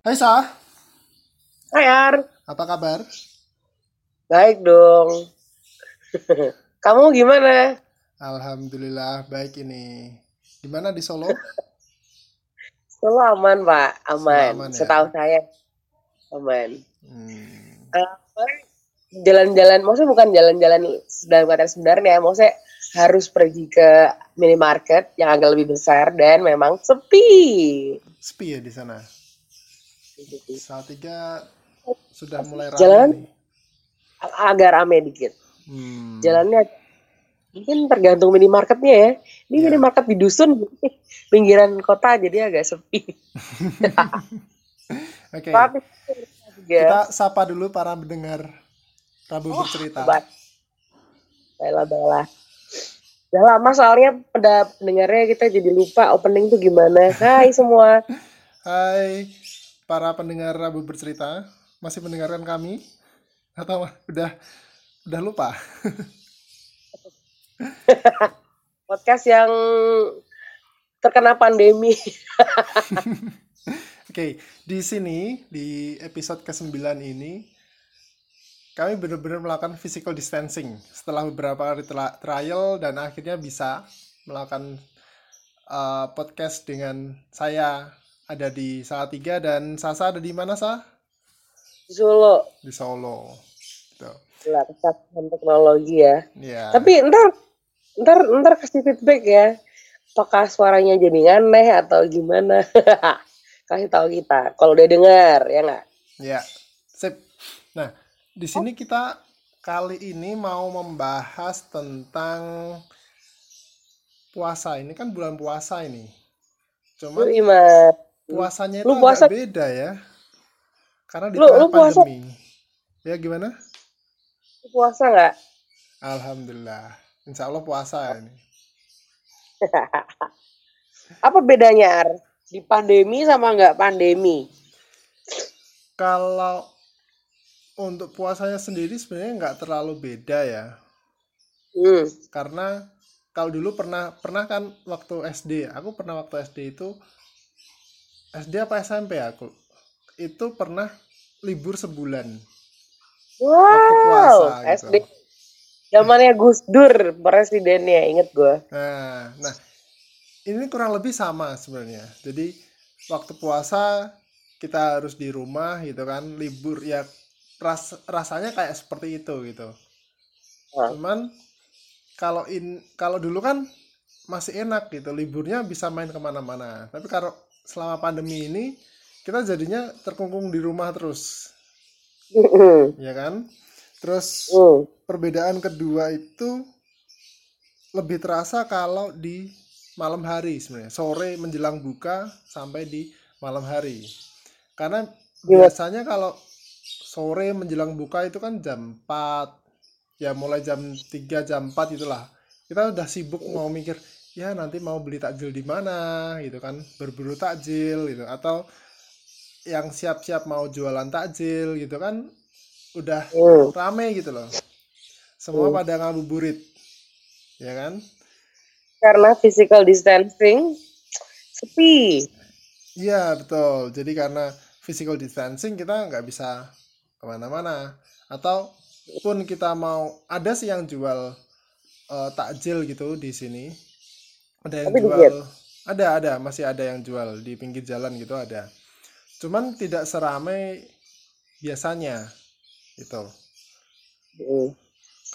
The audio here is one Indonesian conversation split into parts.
Hai Sa, Hai Ar, apa kabar? baik dong. Kamu gimana? Alhamdulillah baik ini. Gimana di Solo? Solo aman Pak, aman. Solo aman, ya? Setahu saya aman. Hmm, Apa? Jalan-jalan, maksudnya bukan jalan-jalan dalam kata sebenarnya, maksudnya harus pergi ke minimarket yang agak lebih besar dan memang sepi. sepi ya di sana. Salatiga sudah mulai ramai Jalan? Agak rame dikit. Hmm, Jalannya mungkin tergantung minimarketnya ya. Ini Iya. minimarket di dusun, pinggiran kota jadi agak sepi. Oke, Tapi juga kita sapa dulu para pendengar Rabu bercerita. Sobat. Bella Bella. Udah lama soalnya pada pendengarnya kita jadi lupa opening tuh gimana. Hai semua. Hai para pendengar Rabu bercerita, masih mendengarkan kami atau udah udah lupa? Podcast yang terkena pandemi. Oke, di sini di episode ke-9 ini kami benar-benar melakukan physical distancing setelah beberapa tela- trial dan akhirnya bisa melakukan uh, podcast dengan saya ada di Salatiga dan Sasa ada di mana Sa? Di Solo. Di Solo. Gitu. Gila, kesatuan teknologi ya. Ya. Tapi ntar, ntar, ntar kasih feedback ya. Apakah suaranya jadi aneh atau gimana? kasih tahu kita. Kalau udah dengar, ya nggak? Ya, sip. Nah, di sini kita kali ini mau membahas tentang puasa. Ini kan bulan puasa ini. Lu Puasanya itu Lu agak puasa- beda ya. Karena di Lu- tengah lu puasa- pandemi. Ya gimana? Puasa nggak? Alhamdulillah. Insya Allah puasa ini. Apa bedanya, Ar? Di pandemi sama nggak pandemi? Kalau untuk puasanya sendiri sebenarnya nggak terlalu beda ya. Hmm. karena kalau dulu pernah pernah kan waktu SD aku pernah waktu SD itu SD apa SMP ya aku itu pernah libur sebulan waktu puasa Wow, gitu. SD. Zamannya Gus Dur presidennya, inget gue. Nah, nah ini kurang lebih sama sebenarnya. Jadi waktu puasa kita harus di rumah gitu kan, libur ya ras, rasanya kayak seperti itu gitu. Ah. Cuman kalau in kalau dulu kan masih enak gitu, liburnya bisa main ke mana-mana. Tapi kalau selama pandemi ini kita jadinya terkungkung di rumah terus, ya kan? Terus Hmm. perbedaan kedua itu lebih terasa kalau di malam hari sebenarnya sore menjelang buka sampai di malam hari karena Iya. biasanya kalau sore menjelang buka itu kan jam 4 ya mulai jam 3 jam 4 itulah kita udah sibuk mau mikir ya nanti mau beli takjil di mana gitu kan berburu takjil gitu atau yang siap-siap mau jualan takjil gitu kan udah Hmm. rame gitu loh semua Hmm. pada ngabuburit ya kan Karena physical distancing sepi. iya betul jadi karena physical distancing kita nggak bisa ke mana-mana atau pun kita mau ada sih yang jual eh, takjil gitu di sini ada yang Tapi jual dikit. ada ada masih ada yang jual di pinggir jalan gitu ada cuman tidak seramai biasanya gitu Hmm.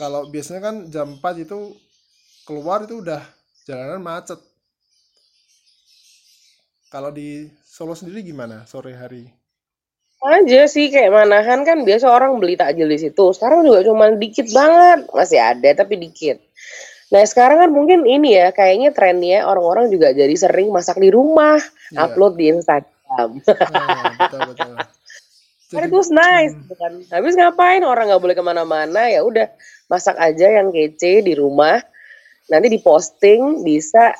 kalau biasanya kan jam 4 itu keluar itu udah jalanan macet. Kalau di Solo sendiri gimana sore hari? Aja sih kayak Manahan kan biasa orang beli takjil di situ. Sekarang juga cuma dikit banget, masih ada tapi dikit. Nah sekarang kan mungkin ini ya kayaknya trennya orang-orang juga jadi sering masak di rumah, Iya. upload di Instagram. Nah, betul betul. Jadi, itu nice, hmm, kan. Habis ngapain orang nggak boleh ke mana-mana ya udah masak aja yang kece di rumah. Nanti diposting bisa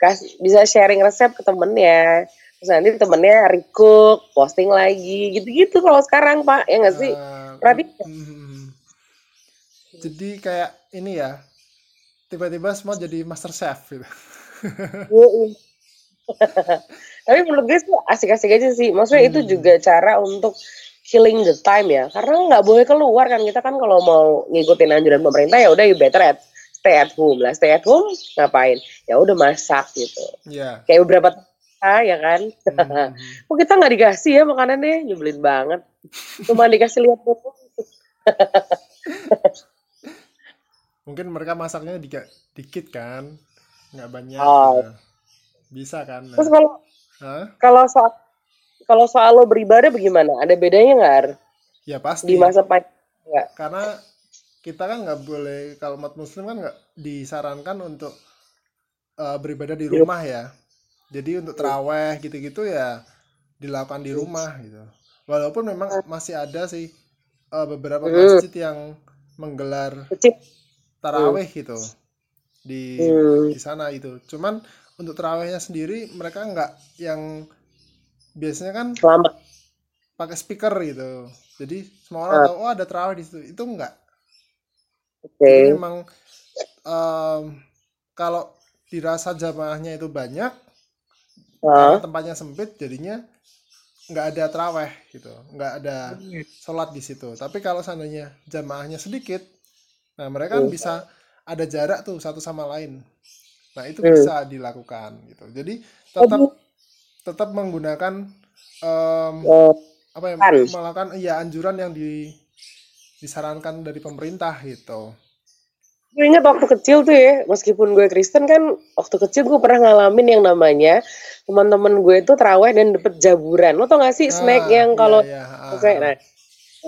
kas bisa sharing resep ke temennya. Terus nanti temennya recook, posting lagi, gitu-gitu kalau sekarang pak, ya nggak sih? eh, Berarti hmm, jadi kayak ini ya, tiba-tiba semua jadi master chef gitu. Yoi. Tapi menurut gue sih asik-asik aja sih. Maksudnya itu Hmm. juga cara untuk killing the time ya. Karena nggak boleh keluar kan kita kan kalau mau ngikutin anjuran pemerintah ya udah you better at stay at home lah. Stay at home ngapain? Ya udah masak gitu. Ya. Kayak beberapa ah, ya kan. Hmm. Kok kita nggak dikasih ya makanannya? Nyebelin banget. Cuma dikasih lihat dulu. Mungkin mereka masaknya dikit, dikit kan, nggak banyak. Oh. Bisa kan? Nah. Terus kalau Hah? kalau soal kalau soal lo beribadah bagaimana? Ada bedanya nggak? Ya pasti. di masa pandemi? Karena kita kan nggak boleh kalau umat muslim kan nggak disarankan untuk eh, beribadah di rumah ya. Jadi untuk teraweh gitu-gitu ya dilakukan di rumah gitu. Walaupun memang masih ada sih eh, beberapa Hmm. masjid yang menggelar. Taraweh gitu di Hmm. di sana itu. Cuman untuk terawehnya sendiri mereka nggak yang biasanya kan Selamat. pakai speaker gitu. Jadi semua orang Ah. tahu oh ada terawih di situ. Itu enggak. Oke. Jadi memang em, kalau dirasa jamaahnya itu banyak, karena tempatnya sempit, jadinya nggak ada teraweh gitu, nggak ada sholat di situ. Tapi kalau seandainya jamaahnya sedikit, nah mereka kan Hmm. bisa ada jarak tuh satu sama lain. Nah itu Hmm. bisa dilakukan gitu. Jadi tetap tetap menggunakan eh, apa ya Kan. melakukan iya anjuran yang di disarankan dari pemerintah gitu. gue ingat waktu kecil tuh ya, meskipun gue Kristen kan, waktu kecil gue pernah ngalamin yang namanya teman-teman gue itu terawih dan dapet jaburan. Lo tau gak sih snack Ah, yang iya, kalau iya, ah, Oke, nah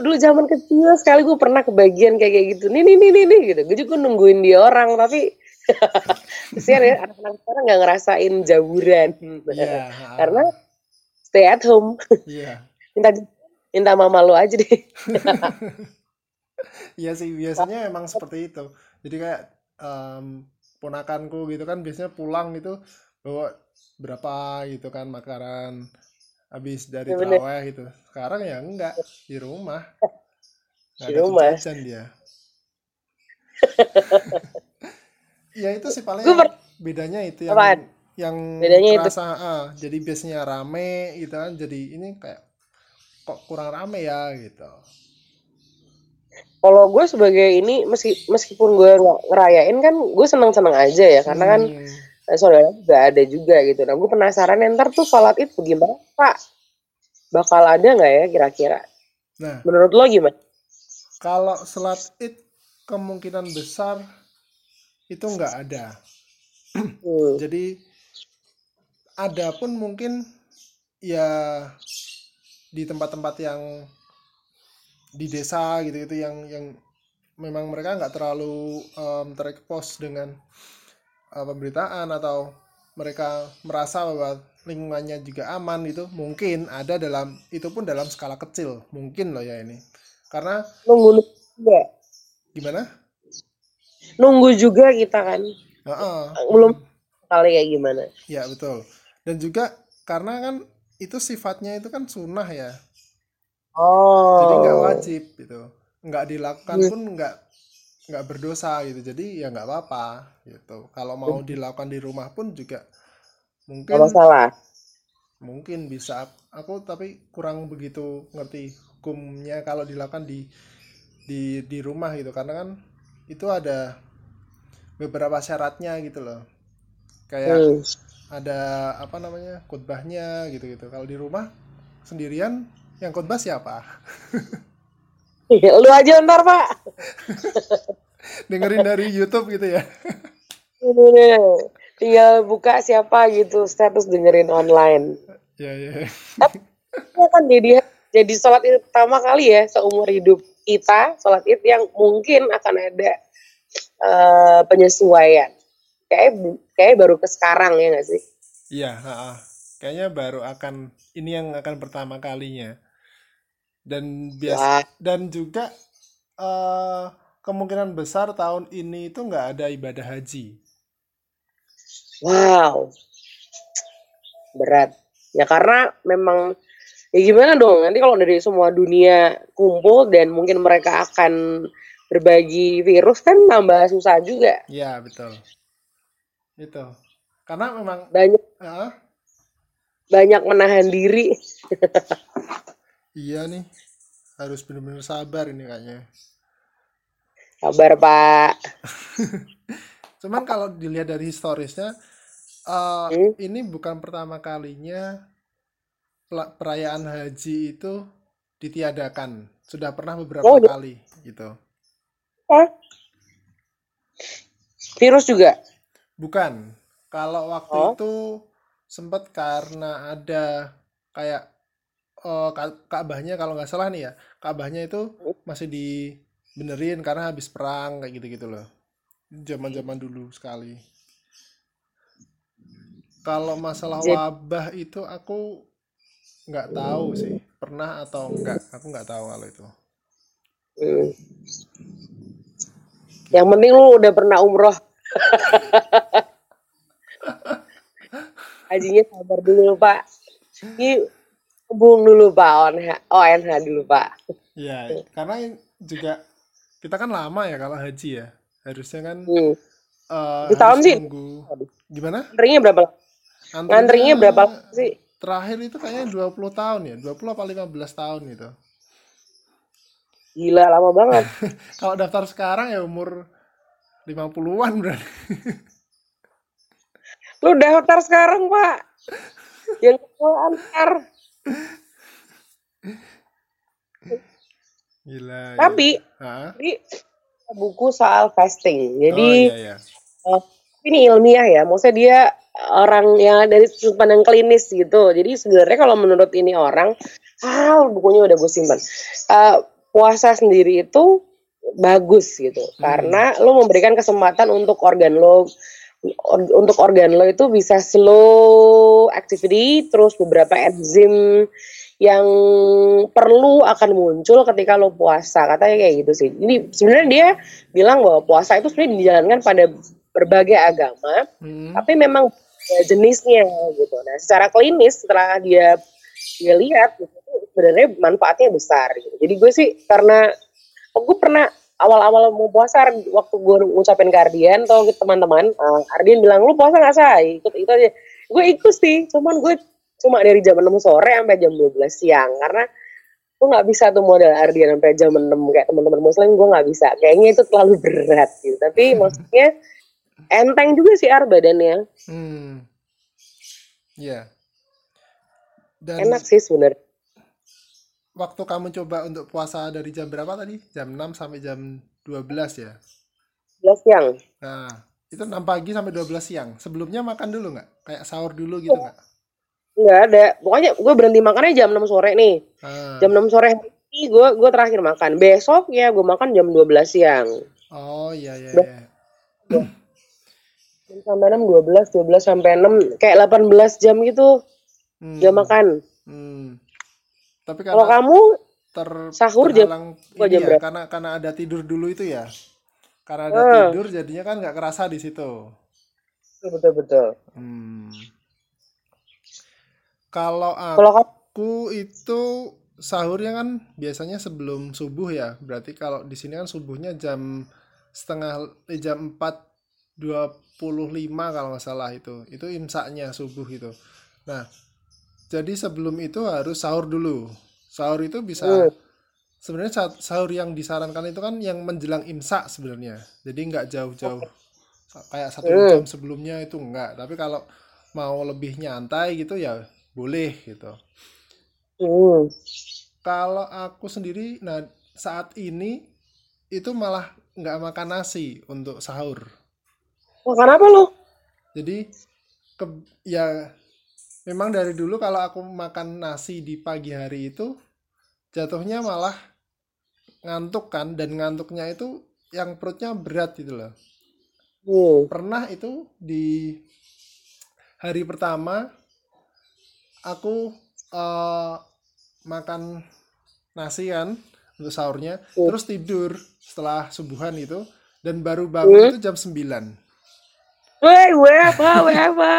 dulu zaman kecil sekali gue pernah kebagian kayak kayak gitu. Nih nih nih nih, nih gitu. Gue juga nungguin dia orang tapi kesian ya anak-anak sekarang nggak ngerasain jaburan Iya, ah, karena stay at home. iya. minta minta mama lo aja deh. Iya sih biasanya emang seperti itu. Jadi kayak em, ponakanku gitu kan biasanya pulang gitu bawa berapa gitu kan makanan habis dari Ya, terawih gitu. Sekarang ya enggak di rumah. Nggak Di ada rumah. dia. ya itu sih paling per- bedanya itu yang Apaan? yang Bedanya itu. kerasa ah, jadi biasanya rame gitu kan jadi ini kayak kok kurang rame ya gitu. Kalau gue sebagai ini meski meskipun gue ngerayain kan gue seneng-seneng aja ya karena kan Hmm. eh, saudara juga ada juga gitu. Nah gue penasaran ya, ntar tuh sholat itu gimana pak? Bakal ada nggak ya kira-kira? Nah, Menurut lo gimana? Kalau sholat id kemungkinan besar itu nggak ada. Hmm. Jadi ada pun mungkin ya di tempat-tempat yang di desa gitu itu yang yang memang mereka nggak terlalu um, terekspos dengan uh, pemberitaan atau mereka merasa bahwa lingkungannya juga aman gitu mungkin ada dalam itu pun dalam skala kecil mungkin loh ya ini karena Nunggu juga, gimana nunggu juga kita kan. Heeh. Belum kali kayak gimana? Ya betul. Dan juga karena kan itu sifatnya itu kan sunnah ya. Oh. Jadi nggak wajib gitu. Nggak dilakukan Hmm. pun nggak nggak berdosa gitu. Jadi ya nggak apa-apa gitu. Kalau mau dilakukan di rumah pun juga mungkin masalah. mungkin bisa. Aku tapi kurang begitu ngerti hukumnya kalau dilakukan di di di rumah gitu. Karena kan itu ada beberapa syaratnya gitu loh. Kayak Hmm. ada apa namanya khutbahnya gitu-gitu. Kalau di rumah sendirian yang khutbah siapa? Lu aja ntar pak. Dengerin dari YouTube gitu ya. Ini. Tinggal buka siapa gitu status dengerin online. Ya ya. Itu kan jadi jadi sholat id pertama kali ya seumur hidup kita sholat id yang mungkin akan ada eh, penyesuaian. Kayak kayak baru ke sekarang ya nggak sih? Iya. Kayaknya baru akan ini yang akan pertama kalinya. Dan biasa Wah, dan juga eh, kemungkinan besar tahun ini itu nggak ada ibadah haji. wow, berat. Ya karena memang ya gimana dong nanti kalau dari semua dunia kumpul dan mungkin mereka akan berbagi virus kan tambah susah juga. Iya betul. Itu. Karena memang Banyak ah, banyak menahan diri. Iya nih, harus benar-benar sabar ini kayaknya. Kabar Pak. Cuman kalau dilihat dari historisnya, eh, Hmm? ini bukan pertama kalinya perayaan haji itu ditiadakan. Sudah pernah beberapa Oh, iya. kali gitu. Hah? Virus juga. Bukan. Kalau waktu Oh. itu sempat karena ada kayak eh, Ka- Ka'bahnya kalau nggak salah nih ya, Ka'bahnya itu masih dibenerin karena habis perang kayak gitu-gitu loh. Zaman-zaman dulu sekali. Kalau masalah Jadi- wabah itu aku nggak tahu sih, pernah atau enggak. Aku nggak tahu kalau itu. Hmm. Yang penting lu udah pernah umroh. Hajinya sabar dulu Pak. Ini hubung dulu Pak ONH, ONH dulu Pak. Iya, karena juga kita kan lama ya kalau haji ya. Harusnya kan Hmm. Di tahun sih. nunggu gimana? Ngantrinya berapa? lama? Ngantrinya berapa sih? Terakhir itu kayaknya 20 tahun ya, 20 apa 15 tahun gitu. Gila lama banget. Kalau daftar sekarang ya umur 50-an berarti. Lu daftar sekarang Pak. Yang antar. Gila. Tapi di buku soal fasting. Jadi oh iya iya. eh, ini ilmiah ya. Maksudnya dia orang yang dari sudut pandang klinis gitu. Jadi sebenarnya kalau menurut ini orang, ah bukunya udah gue simpan. Eh, puasa sendiri itu bagus gitu. Karena lo memberikan kesempatan untuk organ lo untuk organ lo itu bisa slow activity terus beberapa enzim yang perlu akan muncul ketika lo puasa katanya kayak gitu sih ini sebenarnya dia bilang bahwa puasa itu sebenarnya dijalankan pada berbagai agama Hmm. tapi memang jenisnya gitu nah secara klinis setelah dia dia lihat gitu, sebenarnya manfaatnya besar gitu. jadi gue sih karena oh, gue pernah awal-awal mau puasa waktu gue ngucapin ke Ardian atau ke teman-teman Ardian bilang lu puasa nggak sah ikut itu aja. Gue ikut sih cuman gue cuma dari jam 6 sore sampai jam 12 siang karena gue nggak bisa tuh modal Ardian sampai jam 6 kayak teman-teman muslim gue nggak bisa. Kayaknya itu terlalu berat gitu. Tapi maksudnya enteng juga sih Ar badannya. Hmm. Iya. Dan enak sih sebenarnya waktu kamu coba untuk puasa dari jam berapa tadi? Jam 6 sampai jam 12 ya? 12 siang Nah, itu 6 pagi sampai 12 siang. Sebelumnya makan dulu nggak? Kayak sahur dulu gitu nggak? nggak ada pokoknya gue berhenti makannya jam 6 sore nih Ah. jam 6 sore hari ini gue gue terakhir makan besok ya gue makan jam 12 siang Oh iya iya iya. Jam sampai 6 12 12 sampai 6 kayak 18 jam gitu Hmm. jam makan Hmm. Tapi kalau kamu ter sahur jam- ini jam ya, berapa? karena karena ada tidur dulu itu ya. Karena ada Ah. tidur jadinya kan nggak kerasa di situ. betul betul Hmm. Kalau aku itu sahurnya kan biasanya sebelum subuh ya. Berarti kalau di sini kan subuhnya jam setengah eh, jam 4.25 kalau nggak salah itu. Itu imsaknya subuh itu. Nah, jadi sebelum itu harus sahur dulu. Sahur itu bisa Hmm. sebenarnya sa- sahur yang disarankan itu kan yang menjelang imsak sebenarnya. Jadi nggak jauh-jauh kayak satu Hmm. jam sebelumnya itu enggak. Tapi kalau mau lebih nyantai gitu ya boleh gitu. hmm. Kalau aku sendiri, nah saat ini itu malah nggak makan nasi untuk sahur. makan apa lo Jadi ke, ya memang dari dulu kalau aku makan nasi di pagi hari itu jatuhnya malah ngantuk kan dan ngantuknya itu yang perutnya berat gitu loh. hmm. Pernah itu di hari pertama aku eh, makan nasi kan untuk sahurnya Hmm. terus tidur setelah subuhan itu dan baru bangun Hmm. itu jam 9 Weh, gue apa, gue apa?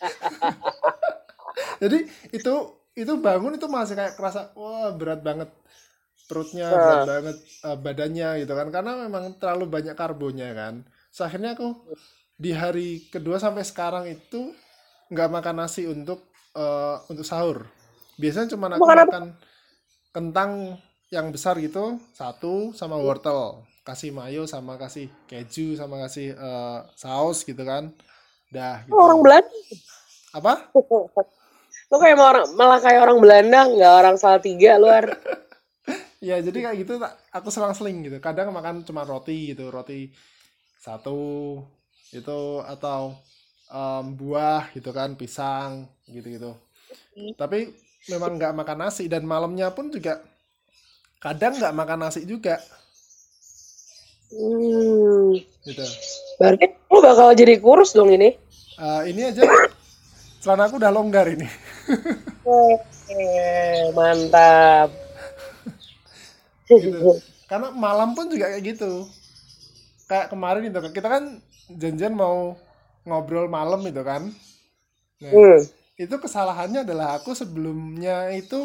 jadi itu itu bangun itu masih kayak kerasa wah berat banget perutnya Nah. berat banget eh, badannya gitu kan karena memang terlalu banyak karbonya kan Terus akhirnya aku di hari kedua sampai sekarang itu nggak makan nasi untuk eh, untuk sahur. Biasanya cuma aku Makan makan kentang yang besar gitu, satu sama wortel. Kasih mayo sama kasih keju sama kasih eh, saus gitu kan. Dah Lu orang gitu. Belanda. Apa? Lu kayak mau orang, malah kayak orang Belanda, nggak orang Salatiga luar. Ya jadi kayak gitu tak- aku selang-seling gitu. Kadang makan cuma roti gitu, roti satu itu atau em, buah gitu kan, pisang gitu-gitu. Tapi memang nggak makan nasi dan malamnya pun juga kadang nggak makan nasi juga Hmm. gitu. Berarti lu bakal jadi kurus dong ini. Eh, ini aja celana aku udah longgar ini. Eh, mantap. gitu. Karena malam pun juga kayak gitu. Kayak kemarin itu kita kan janjian mau ngobrol malam itu kan. Nah, Hmm. itu kesalahannya adalah aku sebelumnya itu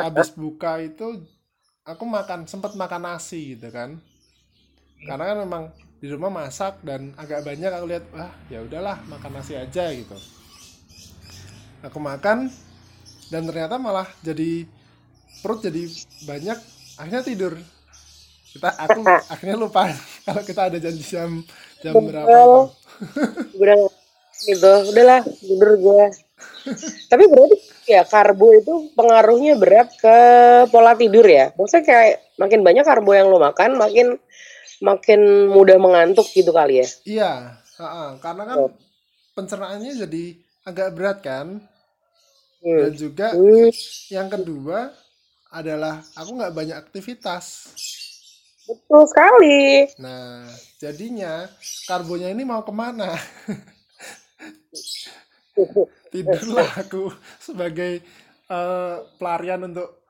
habis buka itu aku makan sempat makan nasi gitu kan karena kan memang di rumah masak dan agak banyak aku lihat wah ya udahlah makan nasi aja gitu aku makan dan ternyata malah jadi perut jadi banyak akhirnya tidur kita aku akhirnya lupa kalau kita ada janji jam jam berapa itu. Udah gitu, udahlah tidur gue. Tapi berarti ya karbo itu pengaruhnya berat ke pola tidur ya. Maksudnya kayak makin banyak karbo yang lo makan, makin makin mudah mengantuk gitu kali ya. Iya, ha-ha. karena kan pencernaannya jadi agak berat kan. Hmm. Dan juga yang kedua adalah aku nggak banyak aktivitas. betul sekali. Nah, jadinya karbonya ini mau ke mana? Tidurlah aku sebagai eh, pelarian untuk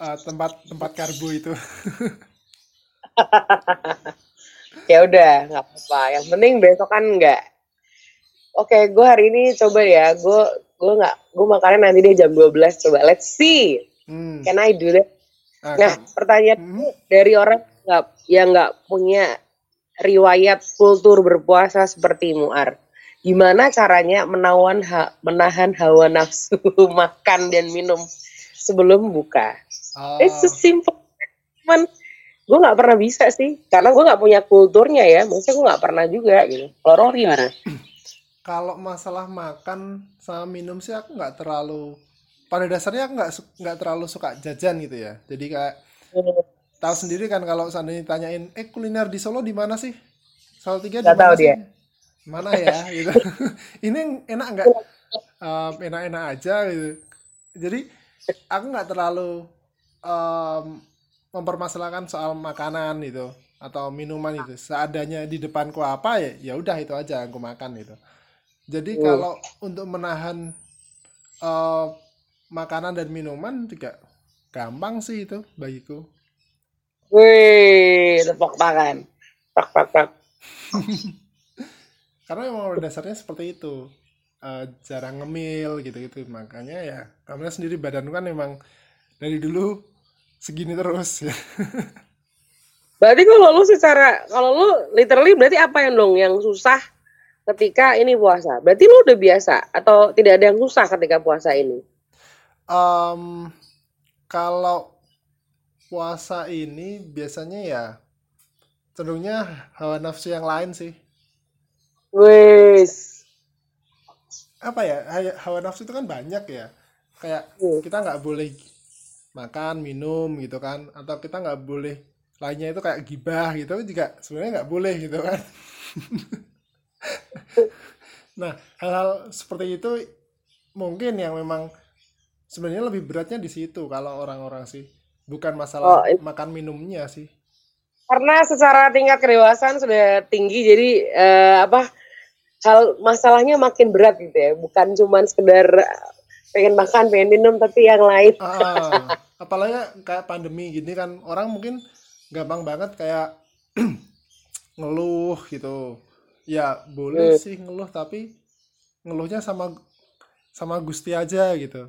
eh, tempat tempat karbo itu. Ya udah, nggak apa-apa. Yang penting besok kan nggak. Oke, gue hari ini coba ya. Gue gue nggak gue makannya nanti deh jam 12 coba. Let's see. Hmm. Can I do that? Nah, Nah, kan- pertanyaan Hmm. dari orang nggak yang nggak punya riwayat kultur berpuasa seperti Muar. Gimana caranya menawan ha- menahan hawa nafsu makan dan minum sebelum buka? ah, It's so simple. Cuman gue nggak pernah bisa sih, karena gue nggak punya kulturnya ya. Maksudnya gue nggak pernah juga gitu. Kalau gimana? kalau masalah makan sama minum sih aku nggak terlalu pada dasarnya aku nggak nggak terlalu suka jajan gitu ya. Jadi kayak tahu sendiri kan kalau seandainya ditanyain eh kuliner di Solo di mana sih? Salatiga di Nggak tahu mana sih? dia. mana ya gitu. Ini enak nggak? Em, enak-enak aja gitu. Jadi aku nggak terlalu em, mempermasalahkan soal makanan gitu atau minuman itu. Seadanya di depanku apa ya ya udah itu aja aku makan gitu jadi Hmm. kalau untuk menahan eh, makanan dan minuman juga gampang sih itu bagiku Wih, tepuk tangan. Tak, tak, tak. karena memang dasarnya seperti itu Eh, jarang ngemil gitu-gitu makanya ya kamu sendiri badan kan memang dari dulu segini terus ya Berarti kalau lu secara kalau lu literally berarti apa yang dong yang susah ketika ini puasa? Berarti lu udah biasa atau tidak ada yang susah ketika puasa ini? Em, kalau puasa ini biasanya ya cenderungnya hawa nafsu yang lain sih Wes. apa ya hawa nafsu itu kan banyak ya kayak Hmm. kita nggak boleh makan minum gitu kan atau kita nggak boleh lainnya itu kayak gibah gitu juga sebenarnya nggak boleh gitu kan nah hal-hal seperti itu mungkin yang memang sebenarnya lebih beratnya di situ kalau orang-orang sih bukan masalah Oh, makan minumnya sih Karena secara tingkat kedewasaan sudah tinggi jadi eh, apa hal masalahnya makin berat gitu ya. Bukan cuman sekedar pengen makan, pengen minum tapi yang lain. Ah, apalagi kayak pandemi gini kan orang mungkin gampang banget kayak ngeluh gitu. Ya boleh Hmm. sih ngeluh tapi ngeluhnya sama sama Gusti aja gitu.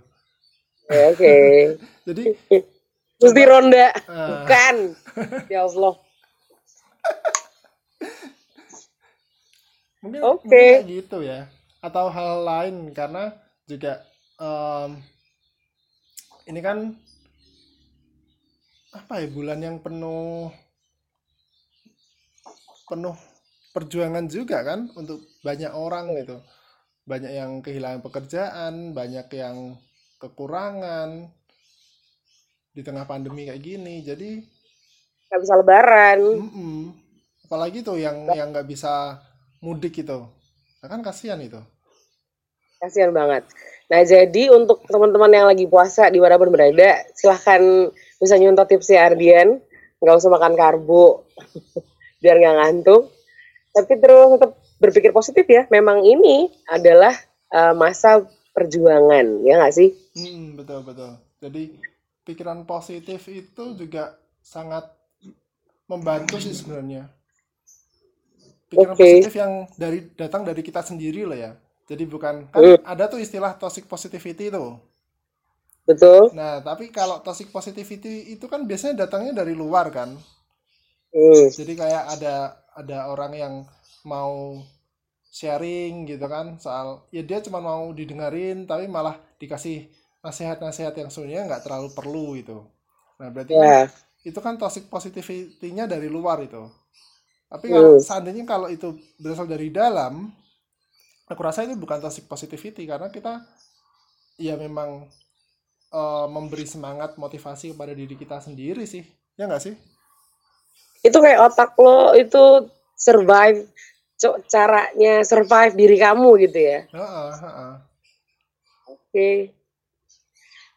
Ya, Oke. Jadi Gusti Ronda. ah, Bukan. Ya Allah. mungkin Oke. mungkin kayak gitu ya. Atau hal lain karena juga em, ini kan apa ya bulan yang penuh penuh perjuangan juga kan untuk banyak orang gitu. Banyak yang kehilangan pekerjaan, banyak yang kekurangan di tengah pandemi kayak gini. Jadi, nggak bisa lebaran mm-mm. apalagi tuh yang yang nggak bisa mudik itu. Nah, kan kasihan itu. kasihan banget nah jadi untuk teman-teman yang lagi puasa di mana pun berada silahkan bisa nyontoh tipsnya Ardian nggak usah makan karbo biar nggak ngantuk tapi terus tetap berpikir positif ya memang ini adalah eh, masa perjuangan ya nggak sih Mm, betul betul. Jadi pikiran positif itu juga sangat membantu sih sebenarnya. Pikiran Oke. positif yang dari datang dari kita sendiri lah ya. Jadi bukan kan Hmm. ada tuh istilah toxic positivity itu. betul Nah, tapi kalau toxic positivity itu kan biasanya datangnya dari luar kan. Hmm, Jadi kayak ada ada orang yang mau sharing gitu kan soal ya dia cuma mau didengarin tapi malah dikasih nasihat-nasihat yang sebenarnya nggak terlalu perlu gitu. Nah, berarti kan ya itu kan toxic positivity-nya dari luar itu. Tapi kalau Hmm. seandainya kalau itu berasal dari dalam, aku rasa itu bukan toxic positivity karena kita ya memang eh, memberi semangat motivasi kepada diri kita sendiri sih. Ya nggak sih? Itu kayak otak lo itu survive caranya survive diri kamu gitu ya Heeh, heeh. Oke.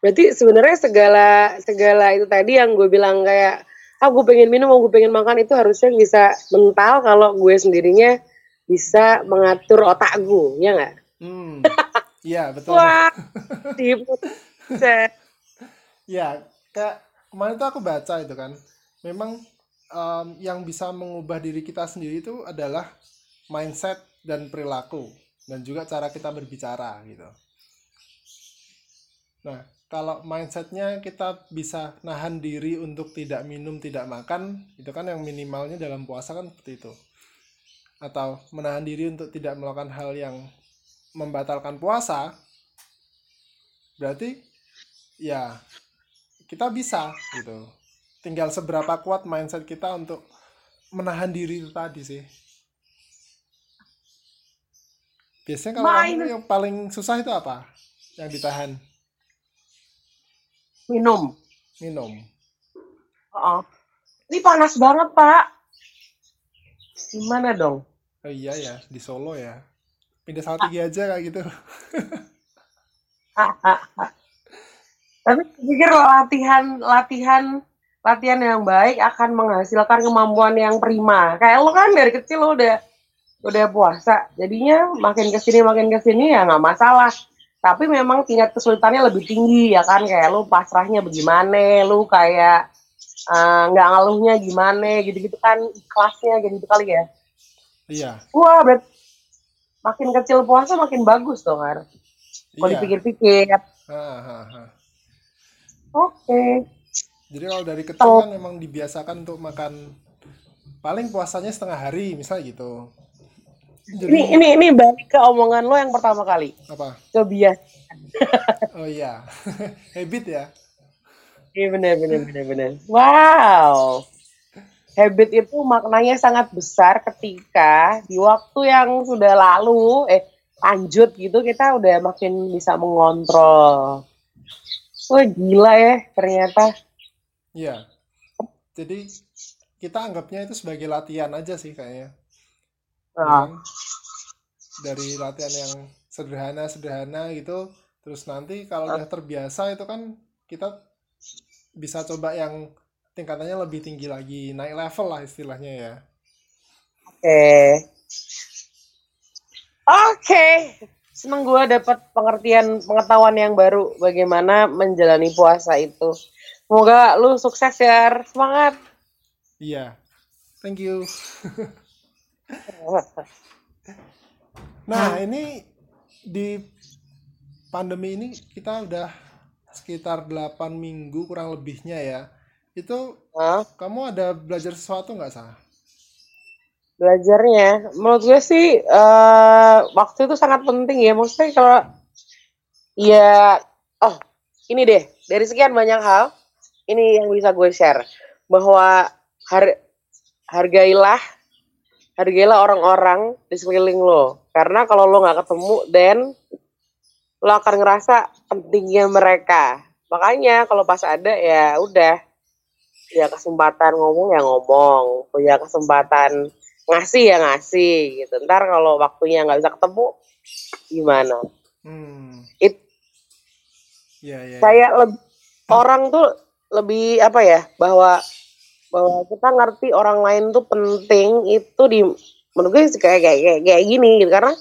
Berarti sebenarnya segala segala itu tadi yang gue bilang kayak ah gue pengen minum, oh, gue pengen makan itu harusnya bisa mental kalau gue sendirinya bisa mengatur otak gue, ya nggak? Hmm. Iya, betul. Wah, tipu. Set. Ya, kayak kemarin tuh aku baca itu kan. Memang em, yang bisa mengubah diri kita sendiri itu adalah mindset dan perilaku dan juga cara kita berbicara gitu. Nah, kalau mindsetnya kita bisa nahan diri untuk tidak minum, tidak makan, itu kan yang minimalnya dalam puasa kan seperti itu. Atau menahan diri untuk tidak melakukan hal yang membatalkan puasa, berarti ya kita bisa gitu. Tinggal seberapa kuat mindset kita untuk menahan diri itu tadi sih. Biasanya kalau kamu Main yang paling susah itu apa? Yang ditahan? minum. Minum. Oh. Ini panas banget, Pak. Gimana dong? Oh iya ya, di Solo ya. Pindah Salatiga aja kayak gitu. Tapi pikir latihan latihan latihan yang baik akan menghasilkan kemampuan yang prima. Kayak lo kan dari kecil lo udah udah puasa, jadinya makin ke sini makin ke sini ya nggak masalah. Tapi memang tingkat kesulitannya lebih tinggi ya kan, kayak lo pasrahnya bagaimana, lo kayak eh, nggak ngeluhnya gimana, gitu-gitu kan ikhlasnya gitu kali ya. Iya, Wah, berarti makin kecil puasa makin bagus dong, Har. Kalau iya. dipikir-pikir. Oke. Jadi kalau dari kecil kan memang dibiasakan untuk makan paling puasanya setengah hari, misalnya gitu. Ini Jadi ini ini balik ke omongan lo yang pertama kali. apa? Kebiasaan. Oh iya, habit ya. Iya benar benar benar benar. Wow. Habit itu maknanya sangat besar ketika di waktu yang sudah lalu eh lanjut gitu kita udah makin bisa mengontrol. Wah gila ya ternyata. Iya. Jadi kita anggapnya itu sebagai latihan aja sih kayaknya. Ya Nah? Dari latihan yang sederhana-sederhana gitu, terus nanti kalau udah terbiasa itu kan kita bisa coba yang tingkatannya lebih tinggi lagi, naik level lah istilahnya ya. Oke. Oke. Seneng gue dapat pengertian pengetahuan yang baru bagaimana menjalani puasa itu. Semoga lu sukses ya. Semangat. Iya. Thank you. Nah, ini di pandemi ini kita udah sekitar 8 minggu kurang lebihnya ya. Itu Hah? kamu ada belajar sesuatu nggak, Sah? Belajarnya, menurut gue sih eh, waktu itu sangat penting ya. Maksudnya kalau Ya, oh ini deh dari sekian banyak hal ini yang bisa gue share bahwa har hargailah hargailah orang-orang di sekeliling lo. Karena kalau lo nggak ketemu dan lo akan ngerasa pentingnya mereka. Makanya kalau pas ada ya udah. Ya kesempatan ngomong ya ngomong. Punya kesempatan ngasih ya ngasih gitu. Ntar kalau waktunya nggak bisa ketemu gimana? Hmm. It- Ya, ya, ya. saya lebih orang tuh lebih apa ya bahwa bahwa kita ngerti orang lain tuh penting itu di menurut gue kayak kayak kayak, kayak gini gitu. Karena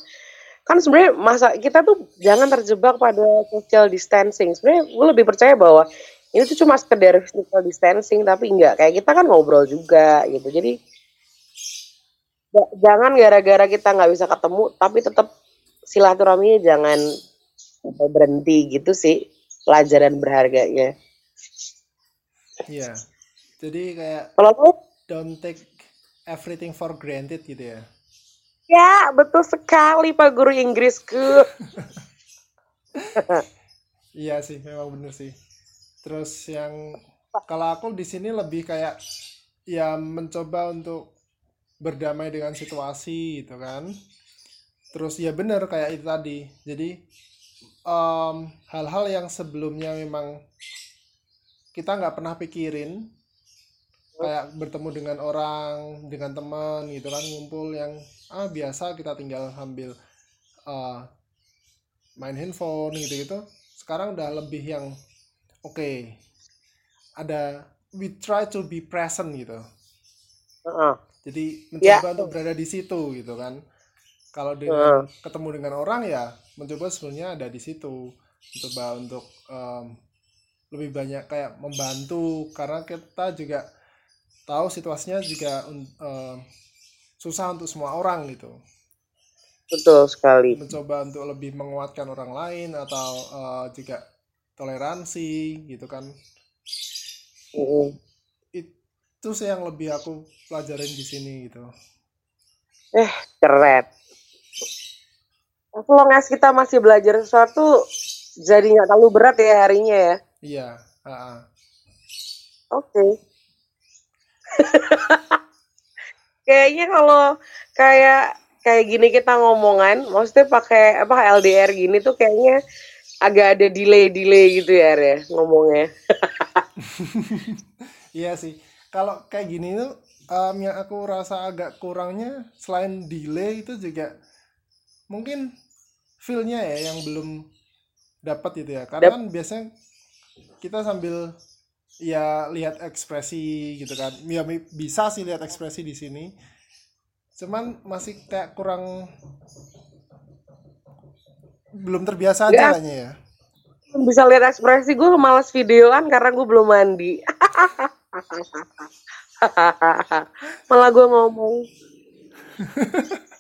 kan sebenarnya masa kita tuh jangan terjebak pada social distancing. Sebenarnya gue lebih percaya bahwa ini tuh cuma sekedar physical distancing tapi enggak kayak kita kan ngobrol juga gitu. Jadi ja- jangan gara-gara kita nggak bisa ketemu tapi tetap silaturahminya jangan berhenti gitu sih pelajaran berharganya Iya. Jadi kayak kalau don't take everything for granted gitu ya. Ya, betul sekali Pak Guru Inggrisku. Iya sih, memang bener sih. Terus yang kalau aku di sini lebih kayak ya mencoba untuk berdamai dengan situasi gitu kan. Terus ya bener kayak itu tadi. Jadi hal-hal yang sebelumnya memang kita nggak pernah pikirin kayak bertemu dengan orang, dengan teman gitu kan ngumpul yang ah biasa kita tinggal ambil eh, main handphone gitu-gitu. Sekarang udah lebih yang oke. ada we try to be present gitu. Heeh. Jadi Ya. mencoba untuk berada di situ gitu kan. Kalau dengan Heeh. ketemu dengan orang ya mencoba sebenarnya ada di situ. Mencoba untuk em, lebih banyak kayak membantu karena kita juga tahu situasinya juga em, susah untuk semua orang gitu. Betul sekali. Mencoba untuk lebih menguatkan orang lain atau eh, juga toleransi gitu kan. Mm-mm. Itu sih yang lebih aku pelajarin di sini gitu. Keren. As long as kita masih belajar sesuatu, jadi nggak terlalu berat ya harinya ya. Iya, ha-ha. Oke. Kayaknya kalau kayak kayak gini kita ngomongan, maksudnya pakai apa LDR gini tuh kayaknya agak ada delay-delay gitu ya, ya ngomongnya. Iya sih. Kalau kayak gini tuh em, yang aku rasa agak kurangnya selain delay itu juga mungkin feel-nya ya yang belum dapat gitu ya. Karena kan biasanya kita sambil ya lihat ekspresi gitu kan. Ya bisa sih lihat ekspresi di sini. Cuman masih kayak kurang belum terbiasa aja Nggak. kayaknya ya. Bisa lihat ekspresi gue malas videoan karena gue belum mandi. Malah gue ngomong.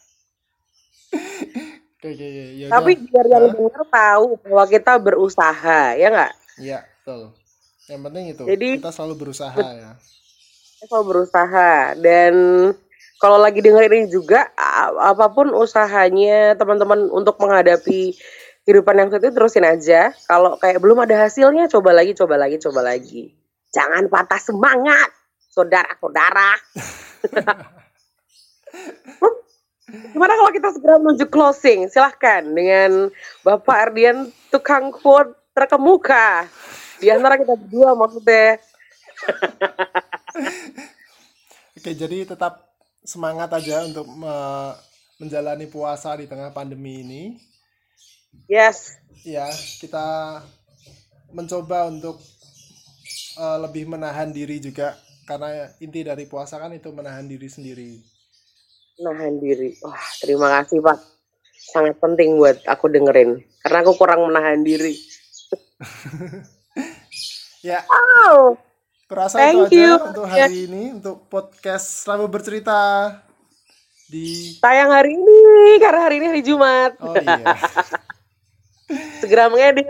Oke, oke, oke. Ya Tapi biar yang Hah? denger tahu bahwa kita berusaha, ya nggak? Iya, betul. Yang penting itu Jadi- kita selalu berusaha ya. Kita selalu berusaha dan kalau lagi denger ini juga apa pun usahanya teman-teman untuk menghadapi kehidupan yang itu terusin aja. Kalau kayak belum ada hasilnya, coba lagi, coba lagi, coba lagi. Jangan patah semangat, saudara-saudara. Gimana kalau kita segera menuju closing? Silahkan dengan Bapak Ardian tukang quote terkemuka. Di antara kita berdua maksudnya. Oke, jadi tetap semangat aja untuk me- menjalani puasa di tengah pandemi ini. Yes, Ya, kita mencoba untuk eh, lebih menahan diri juga karena inti dari puasa kan itu menahan diri sendiri. nahan diri. Wah, terima kasih Pak. Sangat penting buat aku dengerin. Karena aku kurang menahan diri. Ya, Oh, kurasa Thank itu aja you. untuk hari ini untuk podcast selalu bercerita di tayang hari ini karena hari ini hari Jumat. Oh iya. Segera mengedit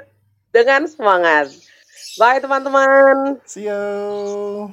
dengan semangat. Bye teman-teman. See you.